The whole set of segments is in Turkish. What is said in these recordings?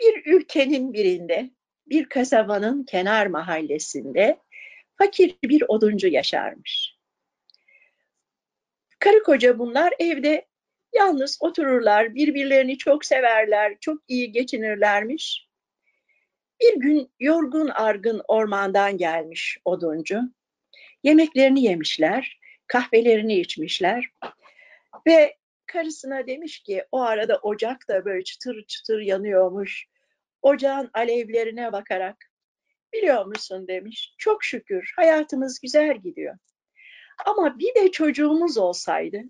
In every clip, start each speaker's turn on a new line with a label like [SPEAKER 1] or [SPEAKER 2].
[SPEAKER 1] Bir ülkenin birinde, bir kasabanın kenar mahallesinde fakir bir oduncu yaşarmış. Karı koca bunlar evde yalnız otururlar, birbirlerini çok severler, çok iyi geçinirlermiş. Bir gün yorgun argın ormandan gelmiş oduncu. Yemeklerini yemişler, kahvelerini içmişler ve karısına demiş ki o arada ocak da böyle çıtır çıtır yanıyormuş. Ocağın alevlerine bakarak biliyor musun demiş. Çok şükür hayatımız güzel gidiyor. Ama bir de çocuğumuz olsaydı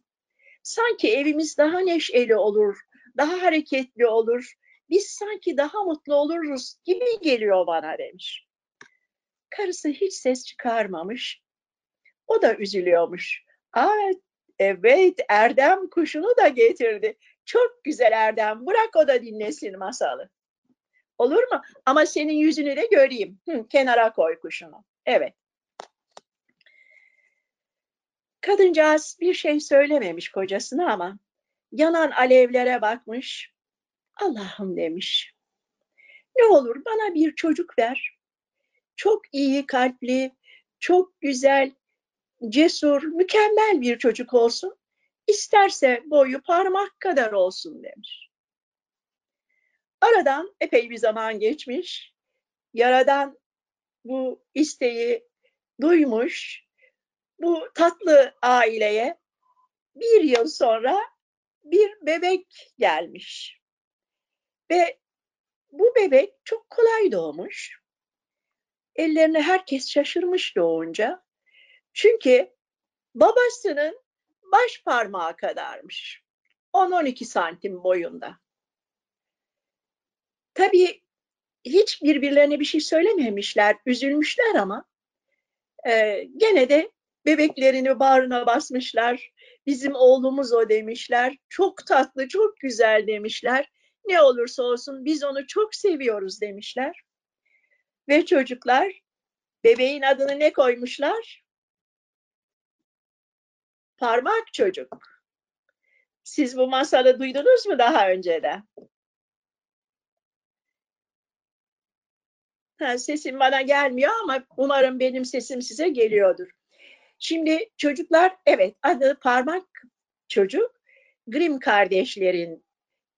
[SPEAKER 1] sanki evimiz daha neşeli olur, daha hareketli olur. Biz sanki daha mutlu oluruz gibi geliyor bana demiş. Karısı hiç ses çıkarmamış. O da üzülüyormuş. Aa, evet Erdem kuşunu da getirdi. Çok güzel Erdem. Bırak o da dinlesin masalı. Olur mu? Ama senin yüzünü de göreyim. Hı, kenara koy kuşunu. Evet. Kadıncağız bir şey söylememiş kocasına ama yanan alevlere bakmış. Allah'ım demiş. Ne olur bana bir çocuk ver. Çok iyi kalpli, çok güzel, cesur, mükemmel bir çocuk olsun. İsterse boyu parmak kadar olsun demiş. Aradan epey bir zaman geçmiş. Yaradan bu isteği duymuş. Bu tatlı aileye bir yıl sonra bir bebek gelmiş. Ve bu bebek çok kolay doğmuş. Ellerine herkes şaşırmış doğunca. Çünkü babasının baş parmağı kadarmış. 10-12 santim boyunda. Tabii hiç birbirlerine bir şey söylememişler, üzülmüşler ama e, gene de bebeklerini bağrına basmışlar. Bizim oğlumuz o demişler. Çok tatlı, çok güzel demişler. Ne olursa olsun biz onu çok seviyoruz demişler. Ve çocuklar bebeğin adını ne koymuşlar? Parmak çocuk. Siz bu masalı duydunuz mu daha önceden? Ha, sesim bana gelmiyor ama umarım benim sesim size geliyordur. Şimdi çocuklar evet adı parmak çocuk. Grimm kardeşlerin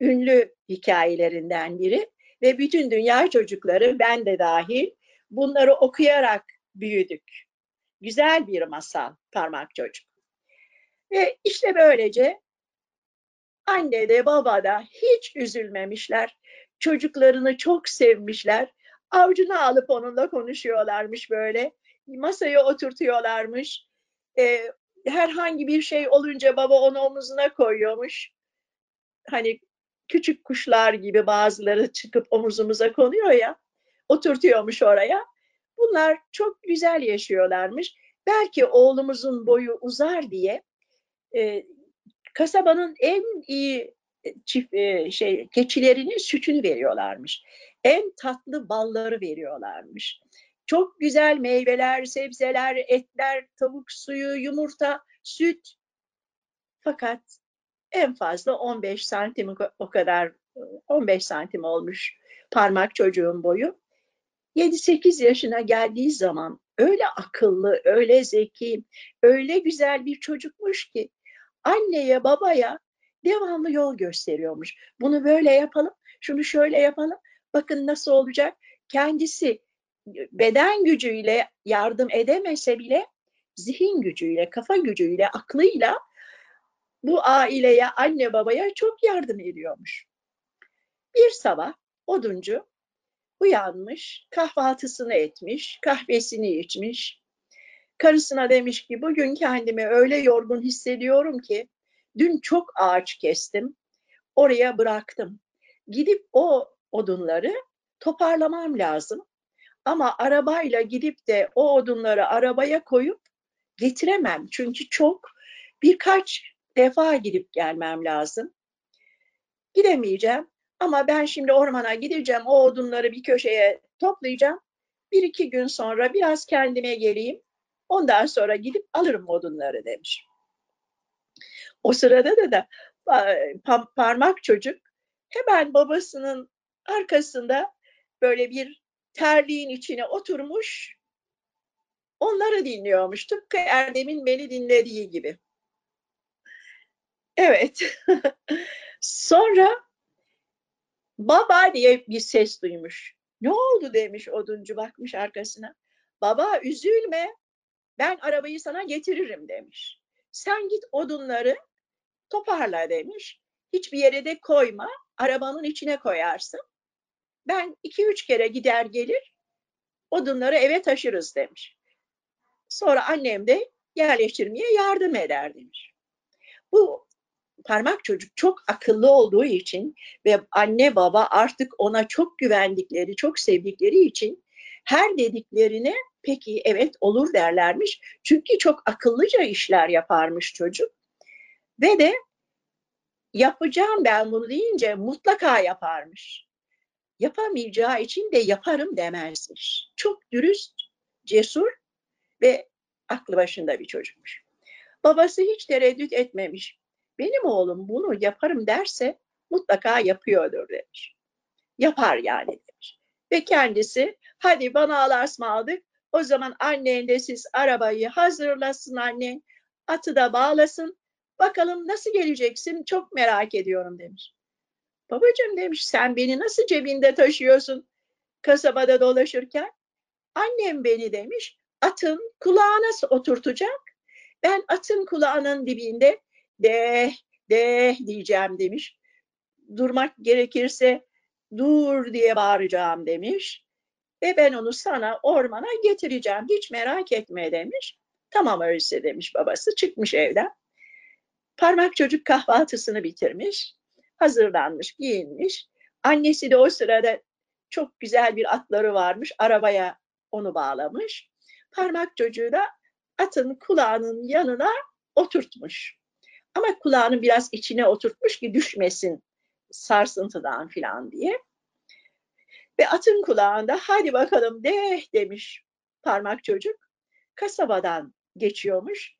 [SPEAKER 1] ünlü hikayelerinden biri ve bütün dünya çocukları ben de dahil bunları okuyarak büyüdük. Güzel bir masal parmak çocuk. Ve işte böylece anne de baba da hiç üzülmemişler. Çocuklarını çok sevmişler. Avcuna alıp onunla konuşuyorlarmış böyle. Masaya oturtuyorlarmış. Ee, herhangi bir şey olunca baba onu omuzuna koyuyormuş. Hani küçük kuşlar gibi bazıları çıkıp omuzumuza konuyor ya. Oturtuyormuş oraya. Bunlar çok güzel yaşıyorlarmış. Belki oğlumuzun boyu uzar diye e, kasabanın en iyi çift e, şey keçilerinin sütünü veriyorlarmış. En tatlı balları veriyorlarmış. Çok güzel meyveler, sebzeler, etler, tavuk suyu, yumurta, süt. Fakat en fazla 15 santim o kadar 15 santim olmuş parmak çocuğun boyu. 7-8 yaşına geldiği zaman öyle akıllı, öyle zeki, öyle güzel bir çocukmuş ki anneye, babaya devamlı yol gösteriyormuş. Bunu böyle yapalım, şunu şöyle yapalım. Bakın nasıl olacak? Kendisi beden gücüyle yardım edemese bile zihin gücüyle, kafa gücüyle, aklıyla bu aileye, anne babaya çok yardım ediyormuş. Bir sabah oduncu uyanmış, kahvaltısını etmiş, kahvesini içmiş. Karısına demiş ki bugün kendimi öyle yorgun hissediyorum ki dün çok ağaç kestim, oraya bıraktım. Gidip o odunları toparlamam lazım. Ama arabayla gidip de o odunları arabaya koyup getiremem. Çünkü çok birkaç defa gidip gelmem lazım. Gidemeyeceğim ama ben şimdi ormana gideceğim. O odunları bir köşeye toplayacağım. Bir iki gün sonra biraz kendime geleyim. Ondan sonra gidip alırım odunları demiş. O sırada da da parmak çocuk hemen babasının arkasında böyle bir terliğin içine oturmuş onları dinliyormuş. Tıpkı Erdem'in beni dinlediği gibi. Evet. Sonra baba diye bir ses duymuş. Ne oldu demiş oduncu bakmış arkasına. Baba üzülme ben arabayı sana getiririm demiş. Sen git odunları toparla demiş. Hiçbir yere de koyma arabanın içine koyarsın. Ben iki üç kere gider gelir odunları eve taşırız demiş. Sonra annem de yerleştirmeye yardım eder demiş. Bu parmak çocuk çok akıllı olduğu için ve anne baba artık ona çok güvendikleri, çok sevdikleri için her dediklerine peki evet olur derlermiş. Çünkü çok akıllıca işler yaparmış çocuk. Ve de yapacağım ben bunu deyince mutlaka yaparmış. Yapamayacağı için de yaparım demezmiş. Çok dürüst, cesur ve aklı başında bir çocukmuş. Babası hiç tereddüt etmemiş. Benim oğlum bunu yaparım derse mutlaka yapıyordur demiş. Yapar yani demiş. Ve kendisi hadi bana alasma aldık. O zaman annen de siz arabayı hazırlasın annen. Atı da bağlasın. Bakalım nasıl geleceksin çok merak ediyorum demiş. Babacığım demiş sen beni nasıl cebinde taşıyorsun kasabada dolaşırken? Annem beni demiş atın kulağına oturtacak. Ben atın kulağının dibinde de de diyeceğim demiş. Durmak gerekirse dur diye bağıracağım demiş. Ve ben onu sana ormana getireceğim hiç merak etme demiş. Tamam öyleyse demiş babası çıkmış evden. Parmak çocuk kahvaltısını bitirmiş, hazırlanmış, giyinmiş. Annesi de o sırada çok güzel bir atları varmış, arabaya onu bağlamış. Parmak çocuğu da atın kulağının yanına oturtmuş. Ama kulağını biraz içine oturtmuş ki düşmesin sarsıntıdan filan diye. Ve atın kulağında hadi bakalım de demiş parmak çocuk. Kasabadan geçiyormuş.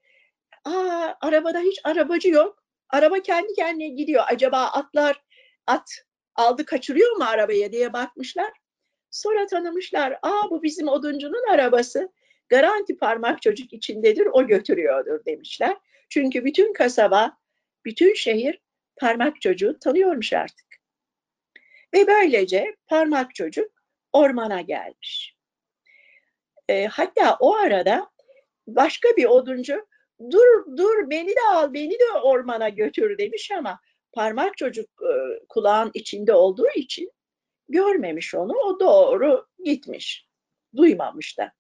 [SPEAKER 1] Aa, arabada hiç arabacı yok. Araba kendi kendine gidiyor. Acaba atlar at aldı kaçırıyor mu arabaya diye bakmışlar. Sonra tanımışlar. Aa bu bizim oduncunun arabası. Garanti parmak çocuk içindedir o götürüyordur demişler. Çünkü bütün kasaba, bütün şehir parmak çocuğu tanıyormuş artık. Ve böylece parmak çocuk ormana gelmiş. E, hatta o arada başka bir oduncu dur dur beni de al beni de ormana götür demiş ama parmak çocuk e, kulağın içinde olduğu için görmemiş onu o doğru gitmiş duymamış da.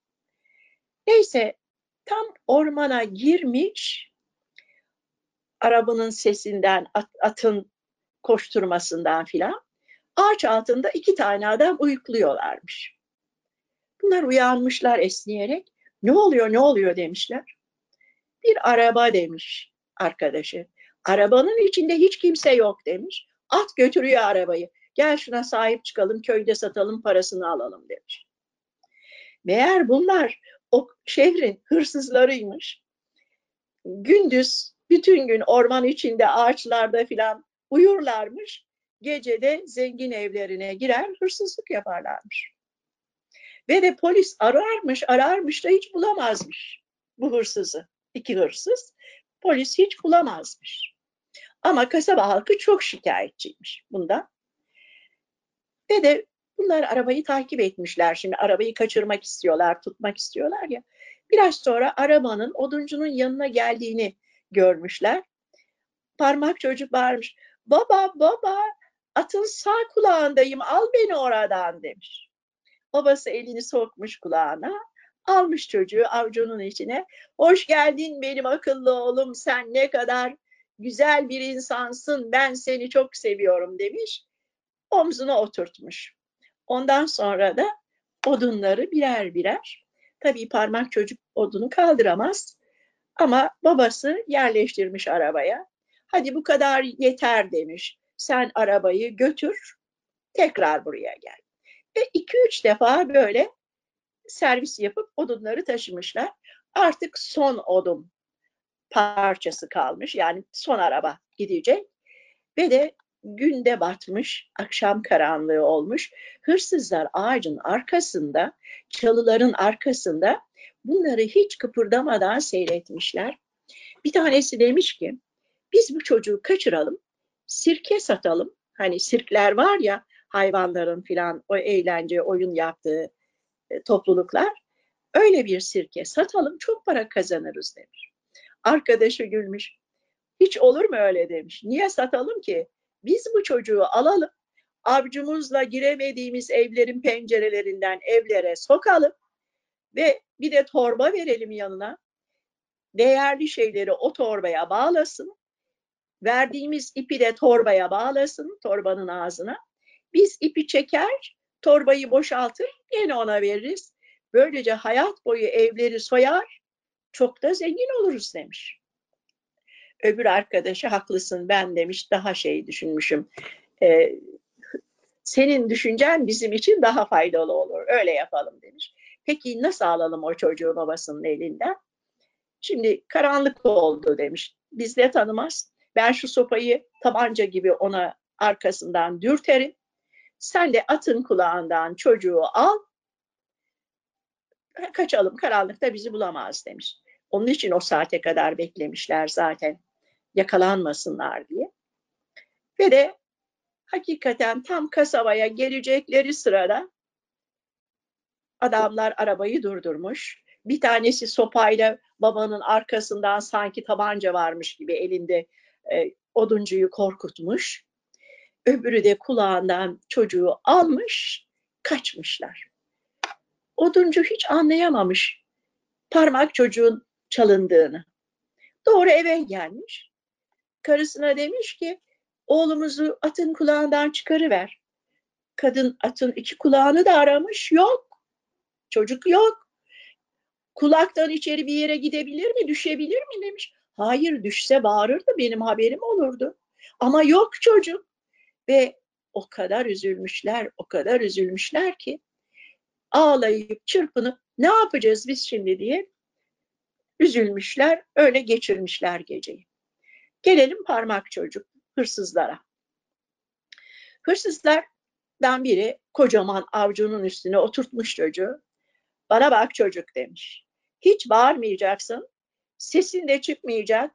[SPEAKER 1] Neyse tam ormana girmiş arabanın sesinden at, atın koşturmasından filan ağaç altında iki tane adam uyukluyorlarmış. Bunlar uyanmışlar esneyerek ne oluyor ne oluyor demişler. Bir araba demiş arkadaşı. Arabanın içinde hiç kimse yok demiş. At götürüyor arabayı. Gel şuna sahip çıkalım, köyde satalım, parasını alalım demiş. Meğer bunlar o şehrin hırsızlarıymış. Gündüz bütün gün orman içinde ağaçlarda filan uyurlarmış. Gecede zengin evlerine girer hırsızlık yaparlarmış. Ve de polis ararmış ararmış da hiç bulamazmış bu hırsızı iki hırsız. Polis hiç bulamazmış. Ama kasaba halkı çok şikayetçiymiş bundan. Ve de bunlar arabayı takip etmişler. Şimdi arabayı kaçırmak istiyorlar, tutmak istiyorlar ya. Biraz sonra arabanın oduncunun yanına geldiğini görmüşler. Parmak çocuk bağırmış. Baba baba atın sağ kulağındayım al beni oradan demiş. Babası elini sokmuş kulağına almış çocuğu avcunun içine. Hoş geldin benim akıllı oğlum sen ne kadar güzel bir insansın ben seni çok seviyorum demiş. Omzuna oturtmuş. Ondan sonra da odunları birer birer tabii parmak çocuk odunu kaldıramaz ama babası yerleştirmiş arabaya. Hadi bu kadar yeter demiş. Sen arabayı götür tekrar buraya gel. Ve iki üç defa böyle servis yapıp odunları taşımışlar. Artık son odun parçası kalmış. Yani son araba gidecek. Ve de günde batmış, akşam karanlığı olmuş. Hırsızlar ağacın arkasında, çalıların arkasında bunları hiç kıpırdamadan seyretmişler. Bir tanesi demiş ki, biz bu çocuğu kaçıralım, sirke satalım. Hani sirkler var ya, hayvanların filan o eğlence, oyun yaptığı e, topluluklar. Öyle bir sirke satalım, çok para kazanırız demiş. Arkadaşı gülmüş. Hiç olur mu öyle demiş. Niye satalım ki? Biz bu çocuğu alalım, avcumuzla giremediğimiz evlerin pencerelerinden evlere sokalım ve bir de torba verelim yanına. Değerli şeyleri o torbaya bağlasın. Verdiğimiz ipi de torbaya bağlasın, torbanın ağzına. Biz ipi çeker, torbayı boşaltır, yine ona veririz. Böylece hayat boyu evleri soyar, çok da zengin oluruz demiş. Öbür arkadaşı haklısın ben demiş daha şey düşünmüşüm. Ee, senin düşüncen bizim için daha faydalı olur. Öyle yapalım demiş. Peki nasıl alalım o çocuğu babasının elinden? Şimdi karanlık oldu demiş. Biz de tanımaz. Ben şu sopayı tabanca gibi ona arkasından dürterim. Sen de atın kulağından çocuğu al. Kaçalım karanlıkta bizi bulamaz demiş. Onun için o saate kadar beklemişler zaten yakalanmasınlar diye. Ve de hakikaten tam kasabaya gelecekleri sırada adamlar arabayı durdurmuş. Bir tanesi sopayla babanın arkasından sanki tabanca varmış gibi elinde e, oduncuyu korkutmuş. Öbürü de kulağından çocuğu almış, kaçmışlar. Oduncu hiç anlayamamış parmak çocuğun çalındığını. Doğru eve gelmiş karısına demiş ki oğlumuzu atın kulağından çıkarıver. Kadın atın iki kulağını da aramış yok. Çocuk yok. Kulaktan içeri bir yere gidebilir mi, düşebilir mi demiş. Hayır düşse bağırırdı benim haberim olurdu. Ama yok çocuk. Ve o kadar üzülmüşler, o kadar üzülmüşler ki ağlayıp çırpınıp ne yapacağız biz şimdi diye üzülmüşler, öyle geçirmişler geceyi. Gelelim parmak çocuk hırsızlara. Hırsızlardan biri kocaman avcunun üstüne oturtmuş çocuğu. Bana bak çocuk demiş. Hiç bağırmayacaksın. Sesin de çıkmayacak.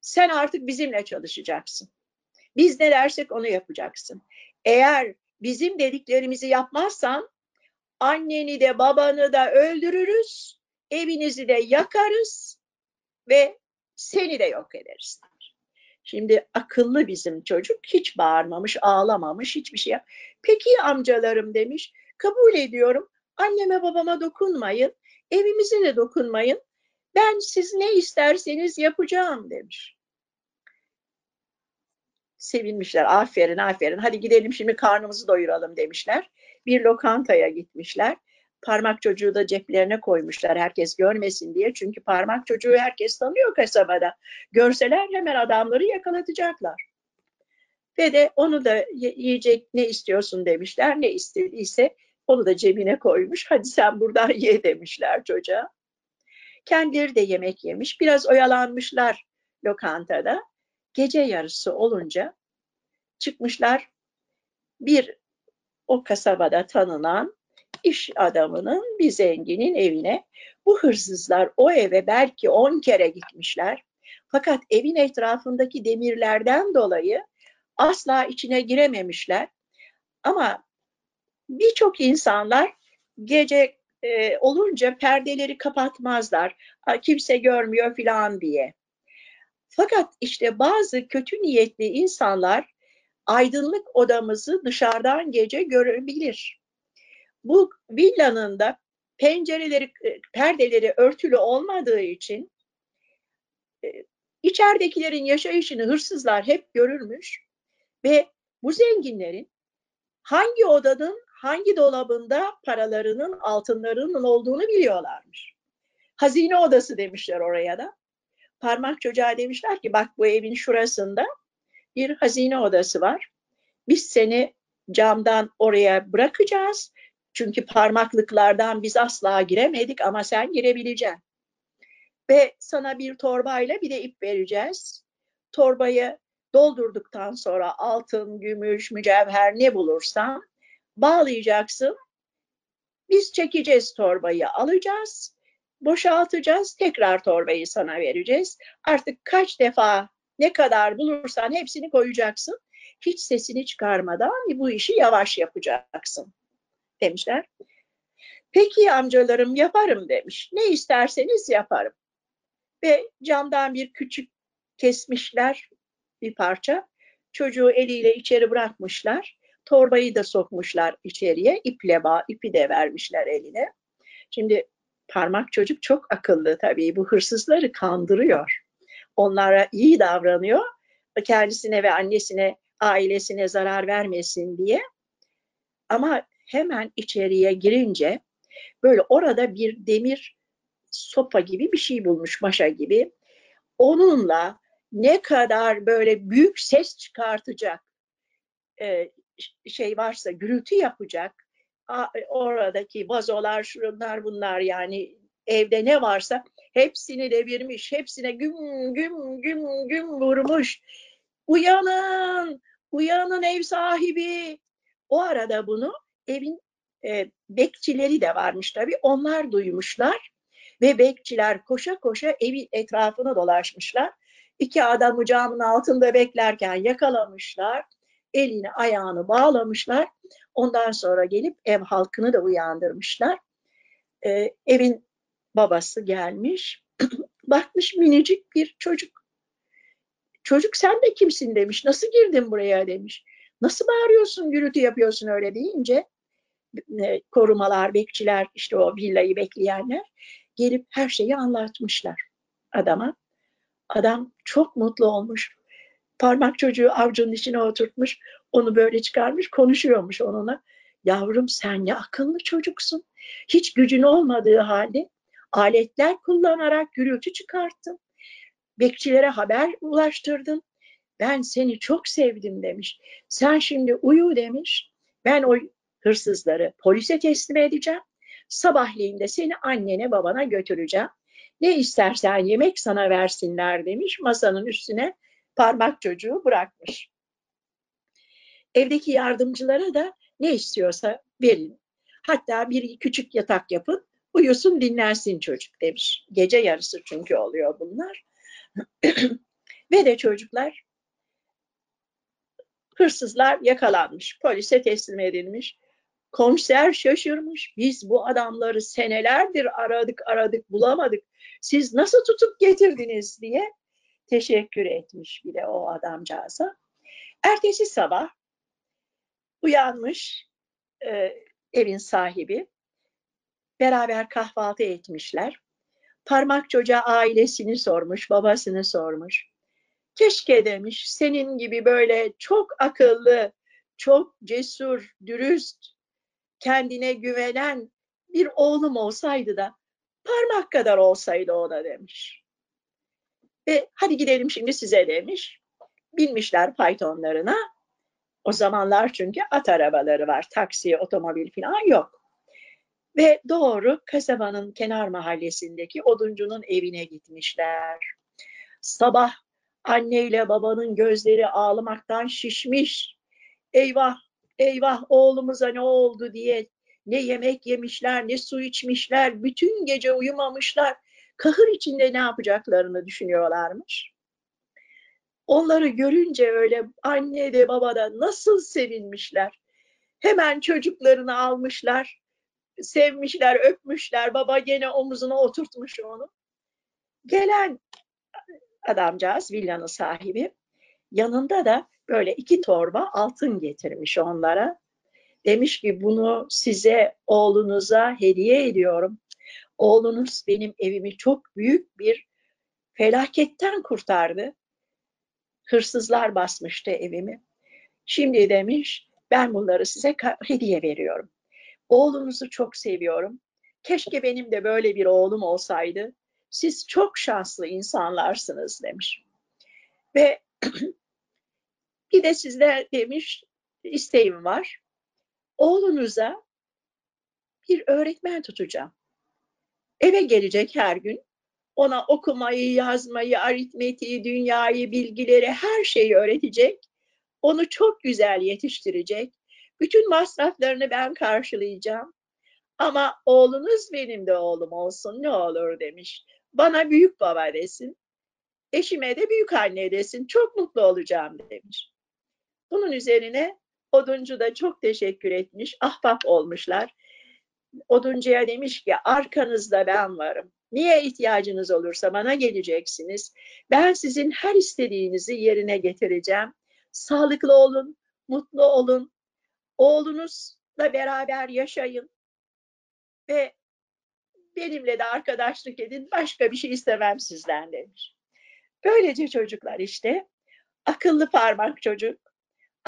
[SPEAKER 1] Sen artık bizimle çalışacaksın. Biz ne dersek onu yapacaksın. Eğer bizim dediklerimizi yapmazsan anneni de babanı da öldürürüz, evinizi de yakarız ve seni de yok ederiz. Şimdi akıllı bizim çocuk hiç bağırmamış, ağlamamış, hiçbir şey. Peki amcalarım demiş, kabul ediyorum. Anneme babama dokunmayın, evimize de dokunmayın. Ben siz ne isterseniz yapacağım demiş. Sevinmişler. Aferin, aferin. Hadi gidelim şimdi karnımızı doyuralım demişler. Bir lokantaya gitmişler parmak çocuğu da ceplerine koymuşlar herkes görmesin diye. Çünkü parmak çocuğu herkes tanıyor kasabada. Görseler hemen adamları yakalatacaklar. Ve de onu da yiyecek ne istiyorsun demişler. Ne istediyse onu da cebine koymuş. Hadi sen buradan ye demişler çocuğa. Kendileri de yemek yemiş. Biraz oyalanmışlar lokantada. Gece yarısı olunca çıkmışlar bir o kasabada tanınan iş adamının bir zenginin evine. Bu hırsızlar o eve belki on kere gitmişler. Fakat evin etrafındaki demirlerden dolayı asla içine girememişler. Ama birçok insanlar gece e, olunca perdeleri kapatmazlar. Kimse görmüyor filan diye. Fakat işte bazı kötü niyetli insanlar aydınlık odamızı dışarıdan gece görebilir bu villanın da pencereleri, e, perdeleri örtülü olmadığı için e, içeridekilerin yaşayışını hırsızlar hep görürmüş ve bu zenginlerin hangi odanın, hangi dolabında paralarının, altınlarının olduğunu biliyorlarmış. Hazine odası demişler oraya da. Parmak çocuğa demişler ki bak bu evin şurasında bir hazine odası var. Biz seni camdan oraya bırakacağız çünkü parmaklıklardan biz asla giremedik ama sen girebileceksin. Ve sana bir torbayla bir de ip vereceğiz. Torbayı Doldurduktan sonra altın, gümüş, mücevher ne bulursan bağlayacaksın. Biz çekeceğiz torbayı alacağız, boşaltacağız, tekrar torbayı sana vereceğiz. Artık kaç defa ne kadar bulursan hepsini koyacaksın. Hiç sesini çıkarmadan bu işi yavaş yapacaksın demişler. Peki amcalarım yaparım demiş. Ne isterseniz yaparım. Ve camdan bir küçük kesmişler bir parça. Çocuğu eliyle içeri bırakmışlar. Torbayı da sokmuşlar içeriye. İple bağ, ipi de vermişler eline. Şimdi parmak çocuk çok akıllı tabii. Bu hırsızları kandırıyor. Onlara iyi davranıyor. Kendisine ve annesine, ailesine zarar vermesin diye. Ama hemen içeriye girince böyle orada bir demir sopa gibi bir şey bulmuş, maşa gibi. Onunla ne kadar böyle büyük ses çıkartacak şey varsa, gürültü yapacak, oradaki vazolar, şunlar bunlar yani evde ne varsa hepsini devirmiş, hepsine güm güm güm güm vurmuş. Uyanın, uyanın ev sahibi. O arada bunu evin e, bekçileri de varmış tabii. Onlar duymuşlar ve bekçiler koşa koşa evin etrafını dolaşmışlar. İki adamı camın altında beklerken yakalamışlar. Elini ayağını bağlamışlar. Ondan sonra gelip ev halkını da uyandırmışlar. Ee, evin babası gelmiş. Bakmış minicik bir çocuk. Çocuk sen de kimsin demiş. Nasıl girdin buraya demiş. Nasıl bağırıyorsun, gürültü yapıyorsun öyle deyince e, korumalar, bekçiler, işte o villayı bekleyenler gelip her şeyi anlatmışlar adama. Adam çok mutlu olmuş. Parmak çocuğu avcunun içine oturtmuş, onu böyle çıkarmış, konuşuyormuş onunla. Yavrum sen ne akıllı çocuksun. Hiç gücün olmadığı halde aletler kullanarak gürültü çıkarttın. Bekçilere haber ulaştırdın. Ben seni çok sevdim demiş. Sen şimdi uyu demiş. Ben o hırsızları polise teslim edeceğim. Sabahleyin de seni annene babana götüreceğim. Ne istersen yemek sana versinler demiş. Masanın üstüne parmak çocuğu bırakmış. Evdeki yardımcılara da ne istiyorsa verin. Hatta bir küçük yatak yapın, uyusun dinlensin çocuk demiş. Gece yarısı çünkü oluyor bunlar. Ve de çocuklar hırsızlar yakalanmış, polise teslim edilmiş. Komiser şaşırmış. Biz bu adamları senelerdir aradık aradık bulamadık. Siz nasıl tutup getirdiniz diye teşekkür etmiş bile o adamcağıza. Ertesi sabah uyanmış e, evin sahibi. Beraber kahvaltı etmişler. Parmak çocuğa ailesini sormuş, babasını sormuş. Keşke demiş senin gibi böyle çok akıllı, çok cesur, dürüst, kendine güvenen bir oğlum olsaydı da parmak kadar olsaydı o da demiş. Ve hadi gidelim şimdi size demiş. Binmişler faytonlarına. O zamanlar çünkü at arabaları var. Taksi, otomobil falan yok. Ve doğru kasabanın kenar mahallesindeki oduncunun evine gitmişler. Sabah anneyle babanın gözleri ağlamaktan şişmiş. Eyvah eyvah oğlumuza ne oldu diye ne yemek yemişler ne su içmişler bütün gece uyumamışlar kahır içinde ne yapacaklarını düşünüyorlarmış. Onları görünce öyle anne de baba da nasıl sevinmişler. Hemen çocuklarını almışlar, sevmişler, öpmüşler. Baba gene omuzuna oturtmuş onu. Gelen adamcağız, villanın sahibi, yanında da böyle iki torba altın getirmiş onlara. Demiş ki bunu size oğlunuza hediye ediyorum. Oğlunuz benim evimi çok büyük bir felaketten kurtardı. Hırsızlar basmıştı evimi. Şimdi demiş ben bunları size hediye veriyorum. Oğlunuzu çok seviyorum. Keşke benim de böyle bir oğlum olsaydı. Siz çok şanslı insanlarsınız demiş. Ve Bir de sizde demiş isteğim var. Oğlunuza bir öğretmen tutacağım. Eve gelecek her gün. Ona okumayı, yazmayı, aritmetiği, dünyayı, bilgileri, her şeyi öğretecek. Onu çok güzel yetiştirecek. Bütün masraflarını ben karşılayacağım. Ama oğlunuz benim de oğlum olsun ne olur demiş. Bana büyük baba desin. Eşime de büyük anne desin. Çok mutlu olacağım demiş. Bunun üzerine Oduncu da çok teşekkür etmiş. Ahbap olmuşlar. Oduncuya demiş ki arkanızda ben varım. Niye ihtiyacınız olursa bana geleceksiniz. Ben sizin her istediğinizi yerine getireceğim. Sağlıklı olun, mutlu olun. Oğlunuzla beraber yaşayın. Ve benimle de arkadaşlık edin. Başka bir şey istemem sizden demiş. Böylece çocuklar işte akıllı parmak çocuk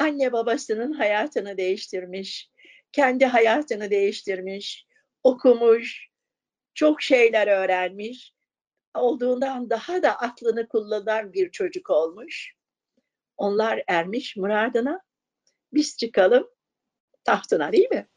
[SPEAKER 1] anne babasının hayatını değiştirmiş, kendi hayatını değiştirmiş, okumuş, çok şeyler öğrenmiş, olduğundan daha da aklını kullanan bir çocuk olmuş. Onlar ermiş muradına, biz çıkalım tahtına değil mi?